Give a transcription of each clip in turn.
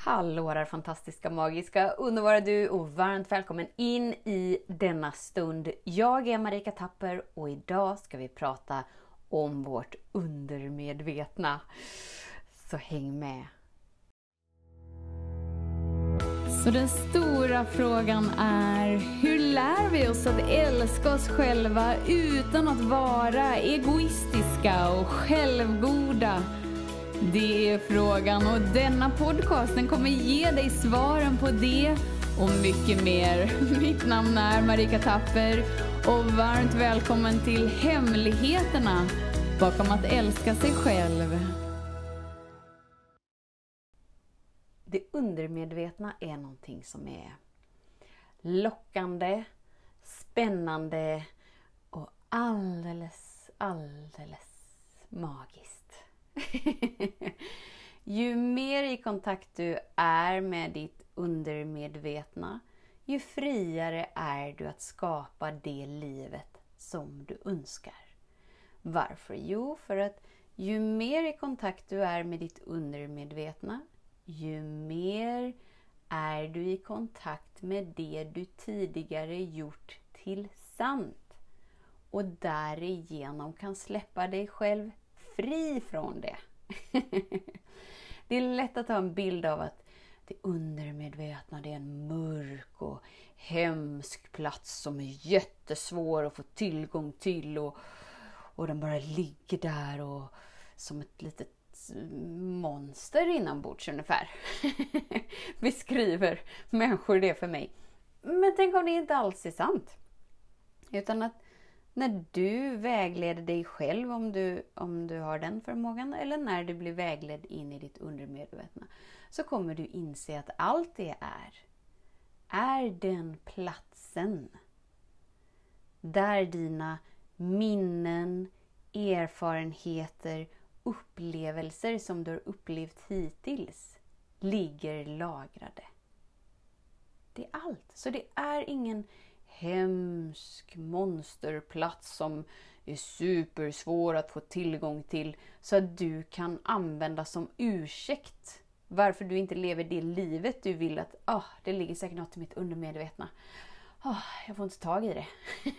Hallå där fantastiska, magiska, underbara du och varmt välkommen in i denna stund. Jag är Marika Tapper och idag ska vi prata om vårt undermedvetna. Så häng med! Så den stora frågan är, hur lär vi oss att älska oss själva utan att vara egoistiska och självgoda? Det är frågan och denna podcasten kommer ge dig svaren på det och mycket mer. Mitt namn är Marika Tapper och varmt välkommen till Hemligheterna bakom att älska sig själv. Det undermedvetna är någonting som är lockande, spännande och alldeles, alldeles magiskt. ju mer i kontakt du är med ditt undermedvetna, ju friare är du att skapa det livet som du önskar. Varför? Jo, för att ju mer i kontakt du är med ditt undermedvetna, ju mer är du i kontakt med det du tidigare gjort till sant och därigenom kan släppa dig själv fri från det. det är lätt att ha en bild av att det undermedvetna det är en mörk och hemsk plats som är jättesvår att få tillgång till och, och den bara ligger där och som ett litet mm, monster inombords ungefär. Beskriver människor det för mig. Men tänk om det inte alls är sant. Utan att när du vägleder dig själv, om du, om du har den förmågan, eller när du blir vägledd in i ditt undermedvetna, så kommer du inse att allt det är, är den platsen där dina minnen, erfarenheter, upplevelser som du har upplevt hittills ligger lagrade. Det är allt. Så det är ingen hemsk monsterplats som är supersvår att få tillgång till så att du kan använda som ursäkt varför du inte lever det livet du vill att oh, det ligger säkert något i mitt undermedvetna. Oh, jag får inte tag i det.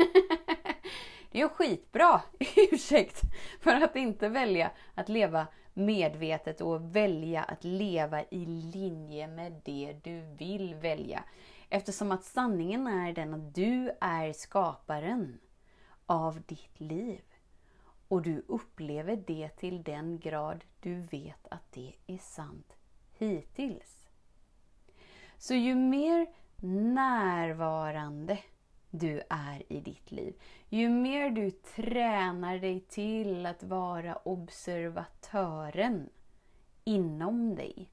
det är en skitbra ursäkt för att inte välja att leva medvetet och välja att leva i linje med det du vill välja. Eftersom att sanningen är den att du är skaparen av ditt liv. Och du upplever det till den grad du vet att det är sant hittills. Så ju mer närvarande du är i ditt liv, ju mer du tränar dig till att vara observatören inom dig,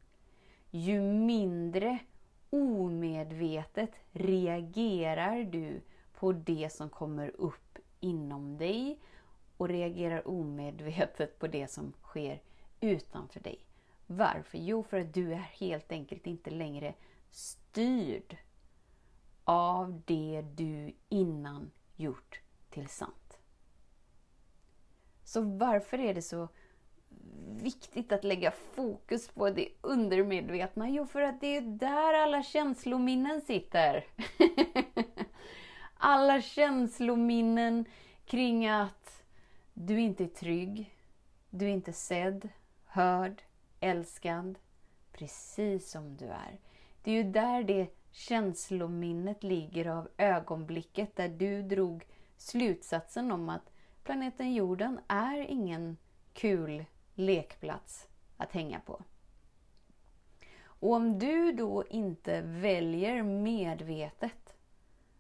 ju mindre omedvetet reagerar du på det som kommer upp inom dig och reagerar omedvetet på det som sker utanför dig. Varför? Jo, för att du är helt enkelt inte längre styrd av det du innan gjort till sant. Så varför är det så viktigt att lägga fokus på det undermedvetna? Jo, för att det är där alla känslominnen sitter. alla känslominnen kring att du inte är trygg, du är inte sedd, hörd, älskad, precis som du är. Det är ju där det känslominnet ligger av ögonblicket där du drog slutsatsen om att planeten jorden är ingen kul lekplats att hänga på. Och om du då inte väljer medvetet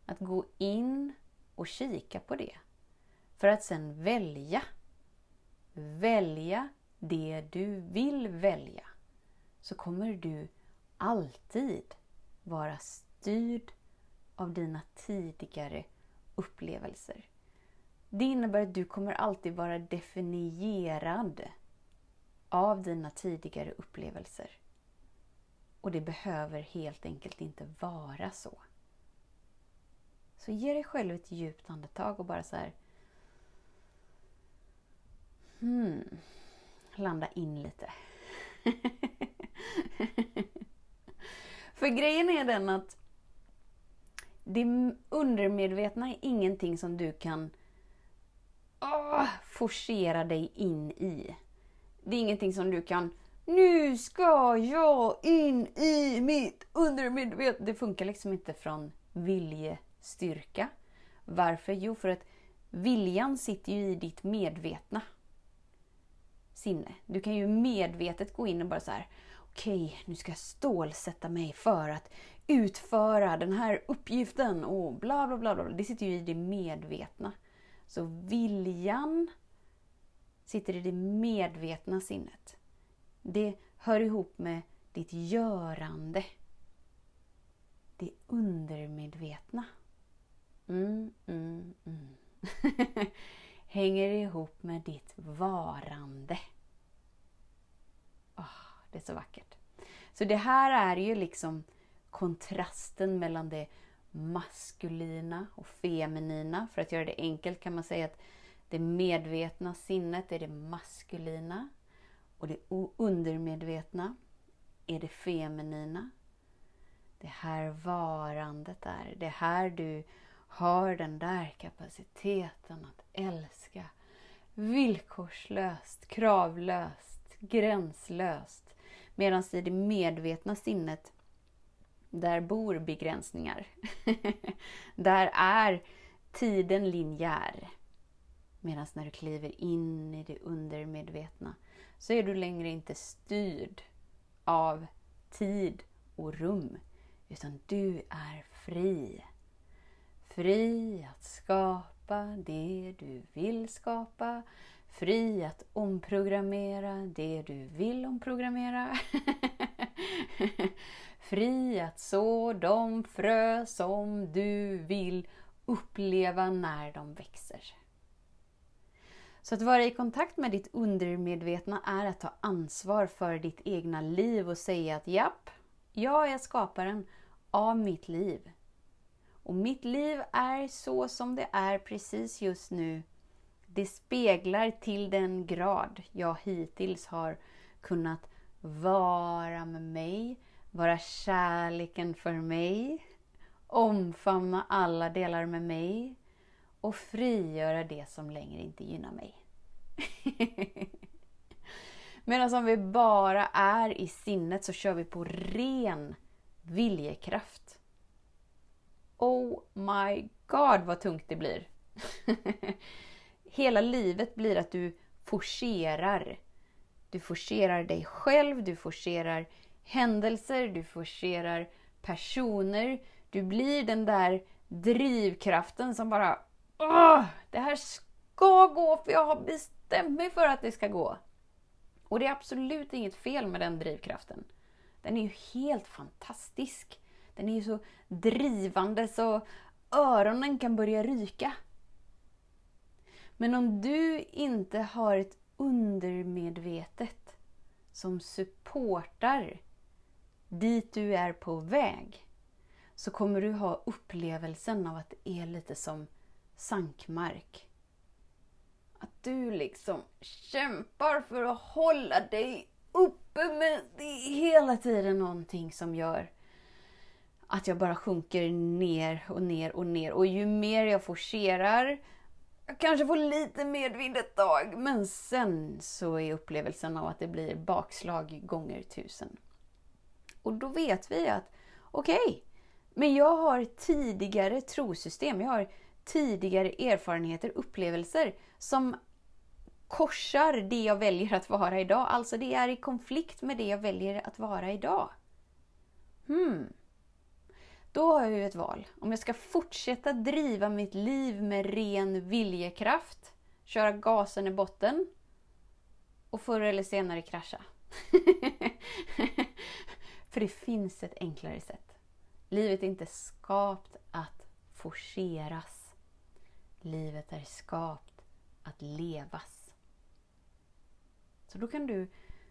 att gå in och kika på det för att sen välja, välja det du vill välja, så kommer du alltid vara styrd av dina tidigare upplevelser. Det innebär att du kommer alltid vara definierad av dina tidigare upplevelser. Och det behöver helt enkelt inte vara så. Så ge dig själv ett djupt andetag och bara så här, hmm, landa in lite. För grejen är den att det undermedvetna är ingenting som du kan åh, forcera dig in i. Det är ingenting som du kan Nu ska jag in i mitt undermedvetna. Det funkar liksom inte från viljestyrka. Varför? Jo, för att viljan sitter ju i ditt medvetna sinne. Du kan ju medvetet gå in och bara så här okej, okay, nu ska jag stålsätta mig för att utföra den här uppgiften och bla bla bla. bla. Det sitter ju i det medvetna. Så viljan sitter i det medvetna sinnet. Det hör ihop med ditt görande. Det undermedvetna. Mm, mm, mm. Hänger ihop med ditt varande. Oh, det är så vackert. Så det här är ju liksom kontrasten mellan det maskulina och feminina. För att göra det enkelt kan man säga att det medvetna sinnet är det maskulina och det undermedvetna är det feminina. Det här varandet är, det här du har den där kapaciteten att älska villkorslöst, kravlöst, gränslöst. Medan i det medvetna sinnet där bor begränsningar. där är tiden linjär. Medan när du kliver in i det undermedvetna så är du längre inte styrd av tid och rum. Utan du är fri. Fri att skapa det du vill skapa. Fri att omprogrammera det du vill omprogrammera. Fri att så de frö som du vill uppleva när de växer. Så att vara i kontakt med ditt undermedvetna är att ta ansvar för ditt egna liv och säga att japp, jag är skaparen av mitt liv. Och mitt liv är så som det är precis just nu. Det speglar till den grad jag hittills har kunnat vara med mig, vara kärleken för mig, omfamna alla delar med mig och frigöra det som längre inte gynnar mig. Medan om vi bara är i sinnet så kör vi på ren viljekraft. Oh my god vad tungt det blir! Hela livet blir att du forcerar. Du forcerar dig själv, du forcerar händelser, du forcerar personer. Du blir den där drivkraften som bara Åh, det här ska gå för jag har bestämt mig för att det ska gå. Och det är absolut inget fel med den drivkraften. Den är ju helt fantastisk. Den är ju så drivande så öronen kan börja ryka. Men om du inte har ett undermedvetet som supportar dit du är på väg så kommer du ha upplevelsen av att det är lite som sankmark. Att du liksom kämpar för att hålla dig uppe men det är hela tiden någonting som gör att jag bara sjunker ner och ner och ner. Och ju mer jag forcerar, jag kanske får lite medvind ett tag, men sen så är upplevelsen av att det blir bakslag gånger tusen. Och då vet vi att okej, okay, men jag har tidigare trosystem, jag har tidigare erfarenheter, upplevelser som korsar det jag väljer att vara idag. Alltså det är i konflikt med det jag väljer att vara idag. Hmm. Då har jag ju ett val. Om jag ska fortsätta driva mitt liv med ren viljekraft, köra gasen i botten och förr eller senare krascha. För det finns ett enklare sätt. Livet är inte skapt att forceras. Livet är skapt att levas. Så då kan du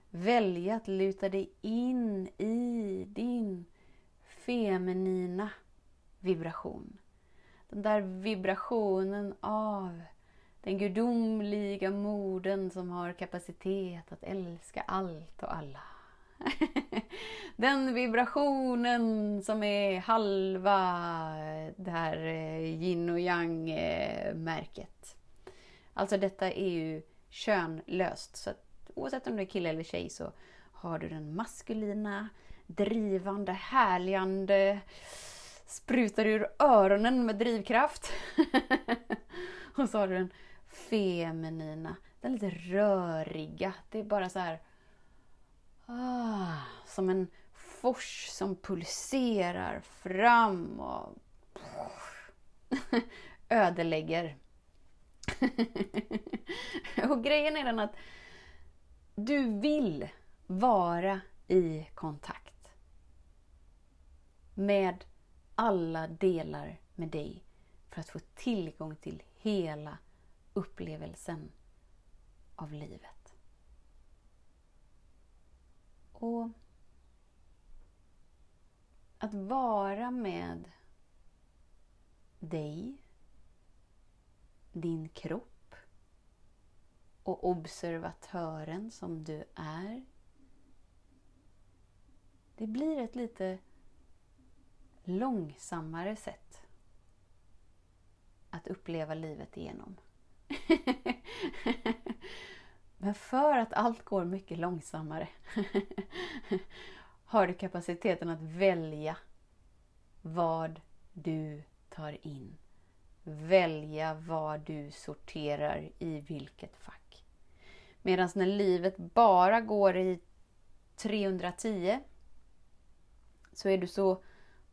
välja att luta dig in i din feminina vibration. Den där vibrationen av den gudomliga moden som har kapacitet att älska allt och alla. Den vibrationen som är halva eh, det här eh, yin och yang-märket. Eh, alltså detta är ju könlöst. Så att oavsett om du är kille eller tjej så har du den maskulina, drivande, härligande, sprutar ur öronen med drivkraft. och så har du den feminina, den lite röriga. Det är bara så här... Ah, som en fors som pulserar fram och ödelägger. och grejen är den att du vill vara i kontakt med alla delar med dig för att få tillgång till hela upplevelsen av livet. Och att vara med dig, din kropp och observatören som du är. Det blir ett lite långsammare sätt att uppleva livet igenom. Men för att allt går mycket långsammare har du kapaciteten att välja vad du tar in. Välja vad du sorterar i vilket fack. Medan när livet bara går i 310 så är du så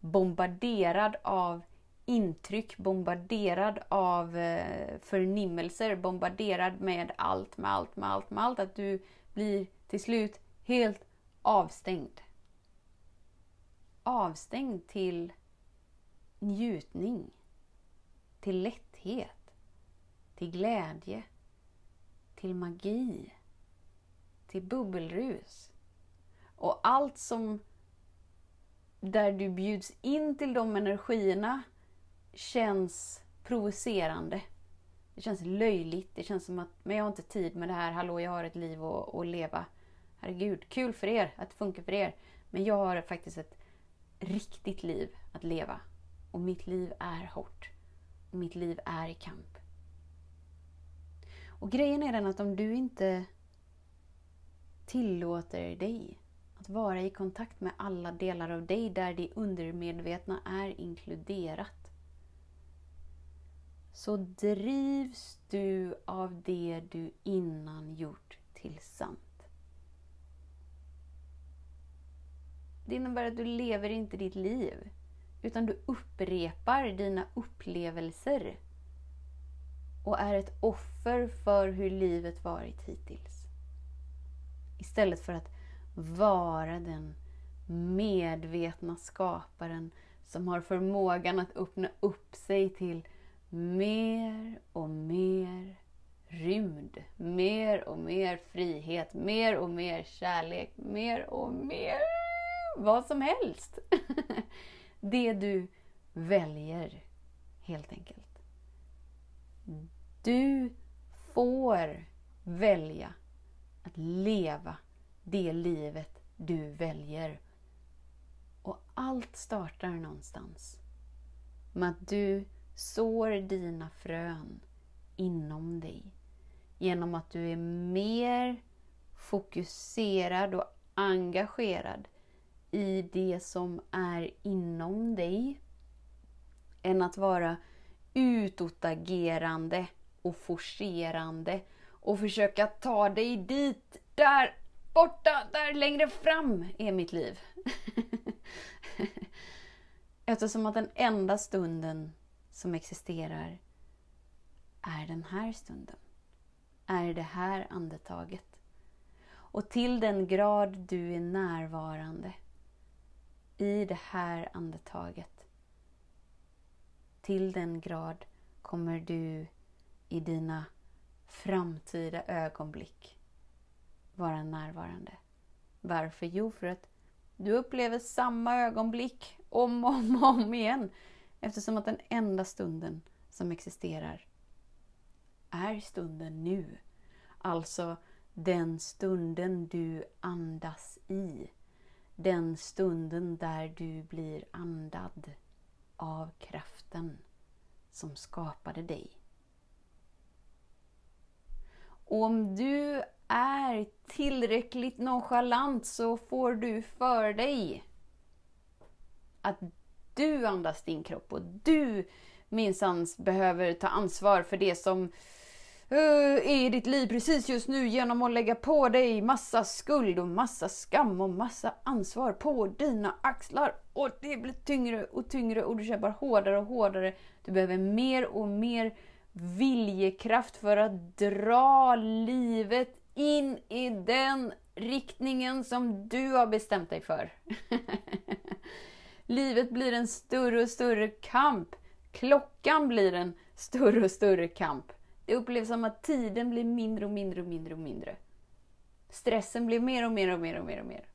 bombarderad av intryck, bombarderad av eh, förnimmelser, bombarderad med allt, med allt, med allt, med allt. Att du blir till slut helt avstängd. Avstängd till njutning, till lätthet, till glädje, till magi, till bubbelrus. Och allt som där du bjuds in till de energierna känns provocerande. Det känns löjligt. Det känns som att men jag har inte tid med det här. Hallå, jag har ett liv att, att leva. Herregud, kul för er att det funkar för er. Men jag har faktiskt ett riktigt liv att leva. Och mitt liv är hårt. Och mitt liv är i kamp. Och grejen är den att om du inte tillåter dig att vara i kontakt med alla delar av dig där det undermedvetna är inkluderat så drivs du av det du innan gjort till sant. Det innebär att du lever inte ditt liv, utan du upprepar dina upplevelser och är ett offer för hur livet varit hittills. Istället för att vara den medvetna skaparen som har förmågan att öppna upp sig till mer och mer rymd, mer och mer frihet, mer och mer kärlek, mer och mer vad som helst. Det du väljer, helt enkelt. Du får välja att leva det livet du väljer. Och allt startar någonstans med att du sår dina frön inom dig. Genom att du är mer fokuserad och engagerad i det som är inom dig än att vara utåtagerande och forcerande och försöka ta dig dit, där borta, där längre fram är mitt liv. Eftersom att den enda stunden som existerar är den här stunden. Är det här andetaget. Och till den grad du är närvarande i det här andetaget. Till den grad kommer du i dina framtida ögonblick vara närvarande. Varför? Jo, för att du upplever samma ögonblick om och om, om igen. Eftersom att den enda stunden som existerar är stunden nu. Alltså den stunden du andas i den stunden där du blir andad av kraften som skapade dig. Och om du är tillräckligt nonchalant så får du för dig att du andas din kropp och du minsann behöver ta ansvar för det som Eh, i ditt liv precis just nu genom att lägga på dig massa skuld och massa skam och massa ansvar på dina axlar. Och det blir tyngre och tyngre och du kämpar hårdare och hårdare. Du behöver mer och mer viljekraft för att dra livet in i den riktningen som du har bestämt dig för. Livet blir en större och större kamp. Klockan blir en större och större kamp. Det upplevs som att tiden blir mindre och mindre och mindre och mindre. Stressen blir mer och mer och mer och mer och mer.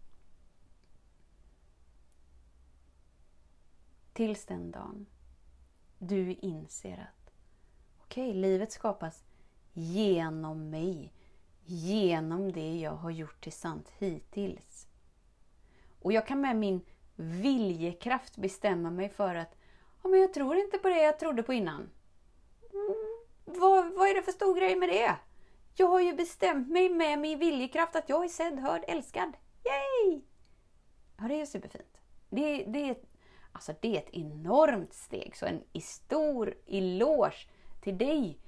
Tills den dagen du inser att okej, okay, livet skapas genom mig. Genom det jag har gjort till sant hittills. Och jag kan med min viljekraft bestämma mig för att ja, men jag tror inte på det jag trodde på innan. Vad, vad är det för stor grej med det? Jag har ju bestämt mig med min viljekraft att jag är sedd, hörd, älskad. Yay! Ja, det är superfint. Det, det, alltså det är ett enormt steg, så en stor eloge till dig.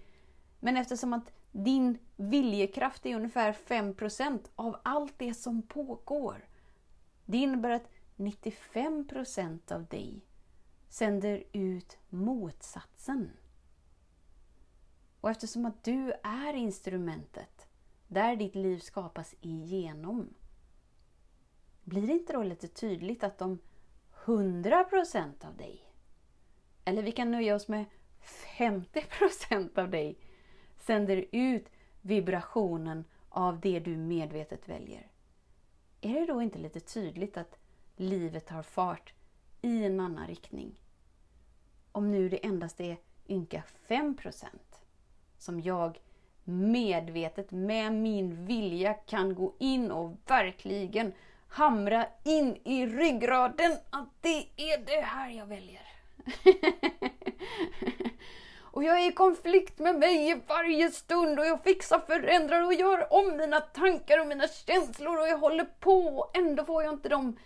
Men eftersom att din viljekraft är ungefär 5% av allt det som pågår. Det innebär att 95% av dig sänder ut motsatsen. Och eftersom att du är instrumentet där ditt liv skapas igenom, blir det inte då lite tydligt att om 100% av dig, eller vi kan nöja oss med 50% av dig, sänder ut vibrationen av det du medvetet väljer. Är det då inte lite tydligt att livet tar fart i en annan riktning. Om nu det endast är ynka 5 som jag medvetet med min vilja kan gå in och verkligen hamra in i ryggraden att det är det här jag väljer. och jag är i konflikt med mig i varje stund och jag fixar, förändrar och gör om mina tankar och mina känslor och jag håller på och ändå får jag inte de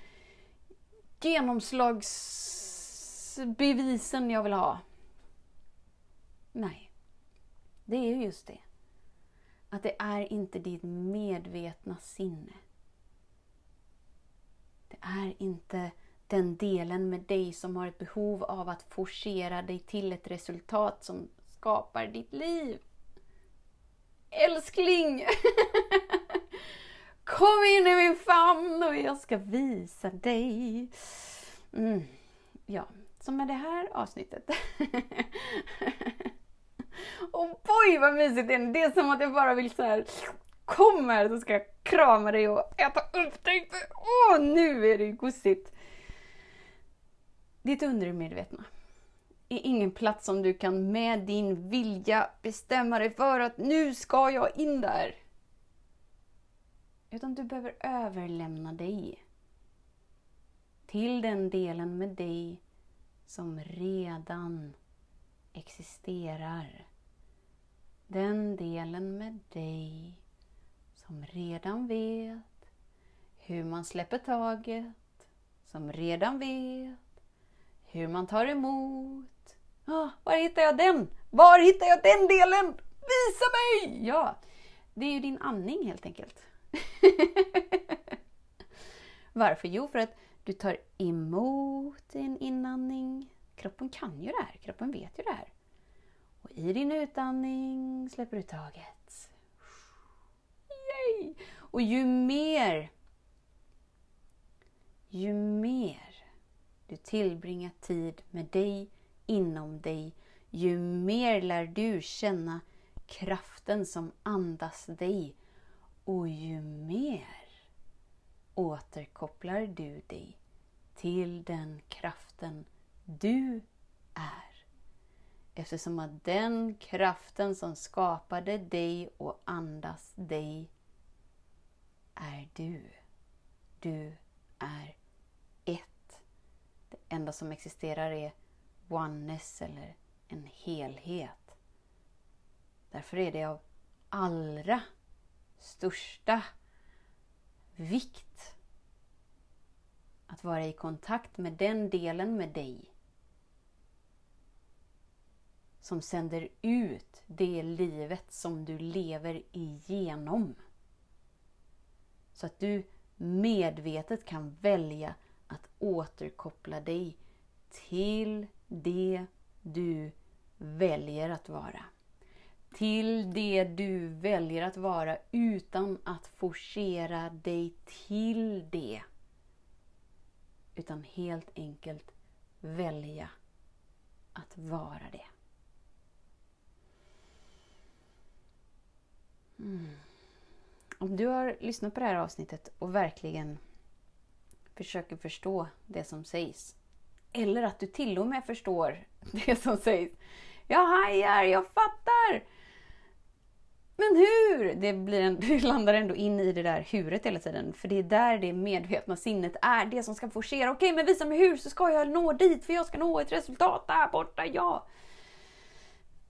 genomslagsbevisen jag vill ha. Nej, det är ju just det. Att det är inte ditt medvetna sinne. Det är inte den delen med dig som har ett behov av att forcera dig till ett resultat som skapar ditt liv. Älskling! Kom in i min famn och jag ska visa dig. Mm. Ja, så med det här avsnittet. och boy vad mysigt det är. Det är som att jag bara vill så här. Kom här så ska jag krama dig och äta upp dig. Åh, nu är det gosigt. Ditt undermedvetna är ingen plats som du kan med din vilja bestämma dig för att nu ska jag in där. Utan du behöver överlämna dig till den delen med dig som redan existerar. Den delen med dig som redan vet hur man släpper taget, som redan vet hur man tar emot. Ah, var hittar jag den? Var hittar jag den delen? Visa mig! Ja, det är ju din andning helt enkelt. Varför? Jo, för att du tar emot din inandning. Kroppen kan ju det här, kroppen vet ju det här. Och i din utandning släpper du taget. Yay! Och ju mer, ju mer du tillbringar tid med dig, inom dig, ju mer lär du känna kraften som andas dig och ju mer återkopplar du dig till den kraften du är. Eftersom att den kraften som skapade dig och andas dig är du. Du är ett. Det enda som existerar är oneness eller en helhet. Därför är det av allra största vikt att vara i kontakt med den delen med dig som sänder ut det livet som du lever igenom. Så att du medvetet kan välja att återkoppla dig till det du väljer att vara. Till det du väljer att vara utan att forcera dig till det. Utan helt enkelt välja att vara det. Mm. Om du har lyssnat på det här avsnittet och verkligen försöker förstå det som sägs. Eller att du till och med förstår det som sägs. Jag hajar, jag fattar! Men hur? Det, blir en, det landar ändå in i det där huret hela tiden. För det är där det medvetna sinnet är det som ska forcera. Okej, men visa mig hur så ska jag nå dit för jag ska nå ett resultat där borta, ja!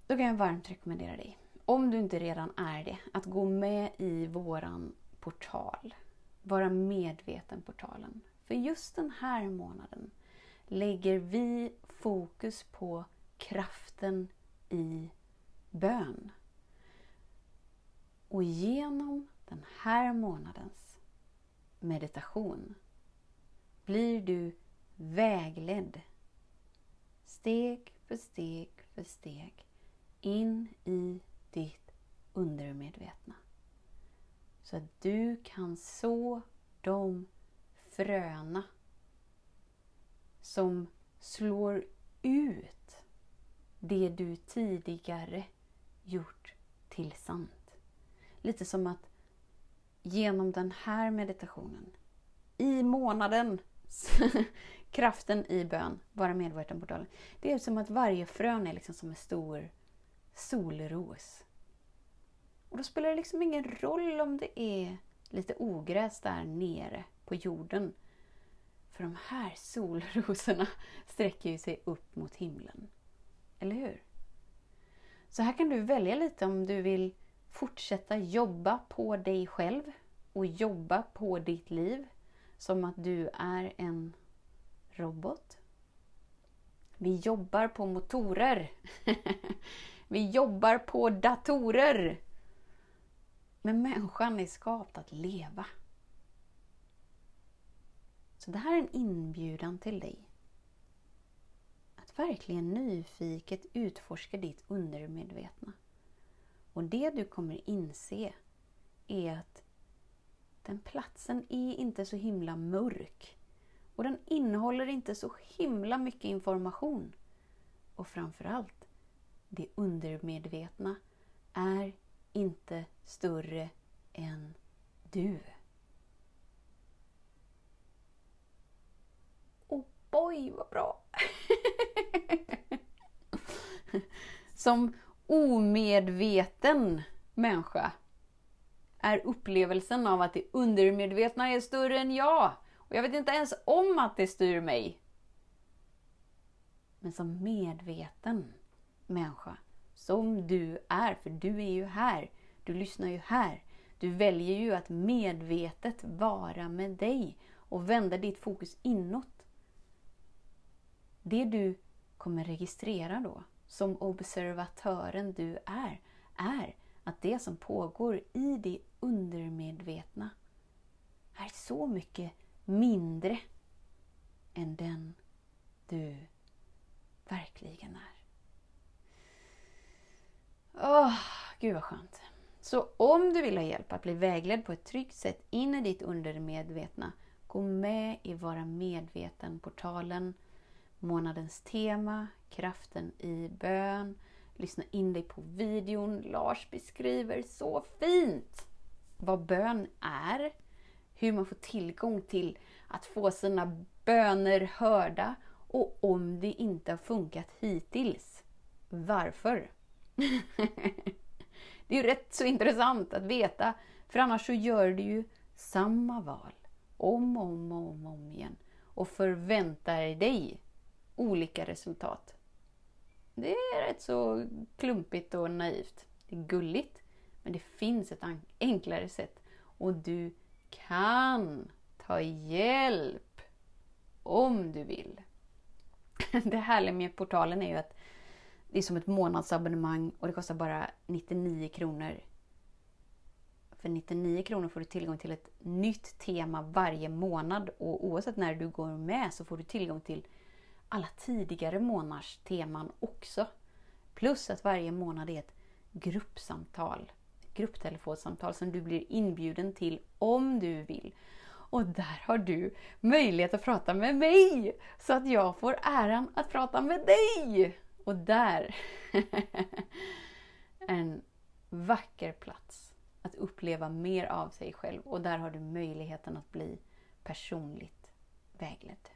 Då kan jag varmt rekommendera dig om du inte redan är det, att gå med i våran portal. Vara medveten-portalen. För just den här månaden lägger vi fokus på kraften i bön. Och genom den här månadens meditation blir du vägledd steg för steg för steg in i ditt undermedvetna. Så att du kan så de fröna som slår ut det du tidigare gjort till sant. Lite som att genom den här meditationen, i månaden, kraften i bön, vara medveten på dagen. Det är som att varje frön är liksom som en stor solros. Och då spelar det liksom ingen roll om det är lite ogräs där nere på jorden. För de här solrosorna sträcker ju sig upp mot himlen. Eller hur? Så här kan du välja lite om du vill fortsätta jobba på dig själv och jobba på ditt liv som att du är en robot. Vi jobbar på motorer. Vi jobbar på datorer. Men människan är skapt att leva. Så det här är en inbjudan till dig. Att verkligen nyfiket utforska ditt undermedvetna. Och det du kommer inse är att den platsen är inte så himla mörk. Och den innehåller inte så himla mycket information. Och framförallt, det undermedvetna är inte större än du. Oh boy, vad bra! Som omedveten människa är upplevelsen av att det undermedvetna är större än jag. Och jag vet inte ens om att det styr mig. Men som medveten människa som du är, för du är ju här. Du lyssnar ju här. Du väljer ju att medvetet vara med dig och vända ditt fokus inåt. Det du kommer registrera då, som observatören du är, är att det som pågår i det undermedvetna är så mycket mindre än den du verkligen är. Åh, oh, gud vad skönt. Så om du vill ha hjälp att bli vägledd på ett tryggt sätt in i ditt undermedvetna, gå med i Vara medveten-portalen, månadens tema, kraften i bön, lyssna in dig på videon. Lars beskriver så fint vad bön är, hur man får tillgång till att få sina böner hörda och om det inte har funkat hittills, varför? det är ju rätt så intressant att veta, för annars så gör du ju samma val om och om och om, om igen och förväntar dig olika resultat. Det är rätt så klumpigt och naivt. Det är gulligt, men det finns ett enklare sätt. Och du kan ta hjälp om du vill. Det härliga med portalen är ju att det är som ett månadsabonnemang och det kostar bara 99 kronor. För 99 kronor får du tillgång till ett nytt tema varje månad och oavsett när du går med så får du tillgång till alla tidigare månaders teman också. Plus att varje månad är ett gruppsamtal, grupptelefonsamtal som du blir inbjuden till om du vill. Och där har du möjlighet att prata med mig! Så att jag får äran att prata med dig! Och där, en vacker plats att uppleva mer av sig själv. Och där har du möjligheten att bli personligt vägledd.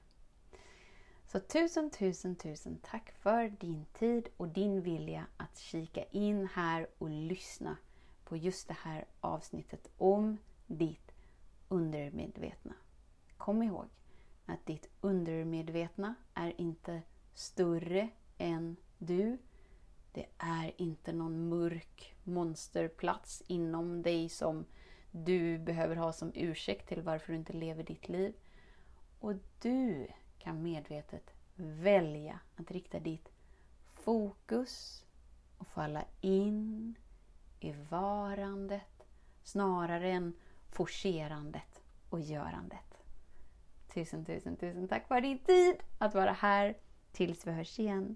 Så tusen, tusen, tusen tack för din tid och din vilja att kika in här och lyssna på just det här avsnittet om ditt undermedvetna. Kom ihåg att ditt undermedvetna är inte större än du. Det är inte någon mörk monsterplats inom dig som du behöver ha som ursäkt till varför du inte lever ditt liv. Och du kan medvetet välja att rikta ditt fokus och falla in i varandet snarare än forcerandet och görandet. Tusen, tusen, tusen tack för din tid att vara här. Tills vi hörs igen.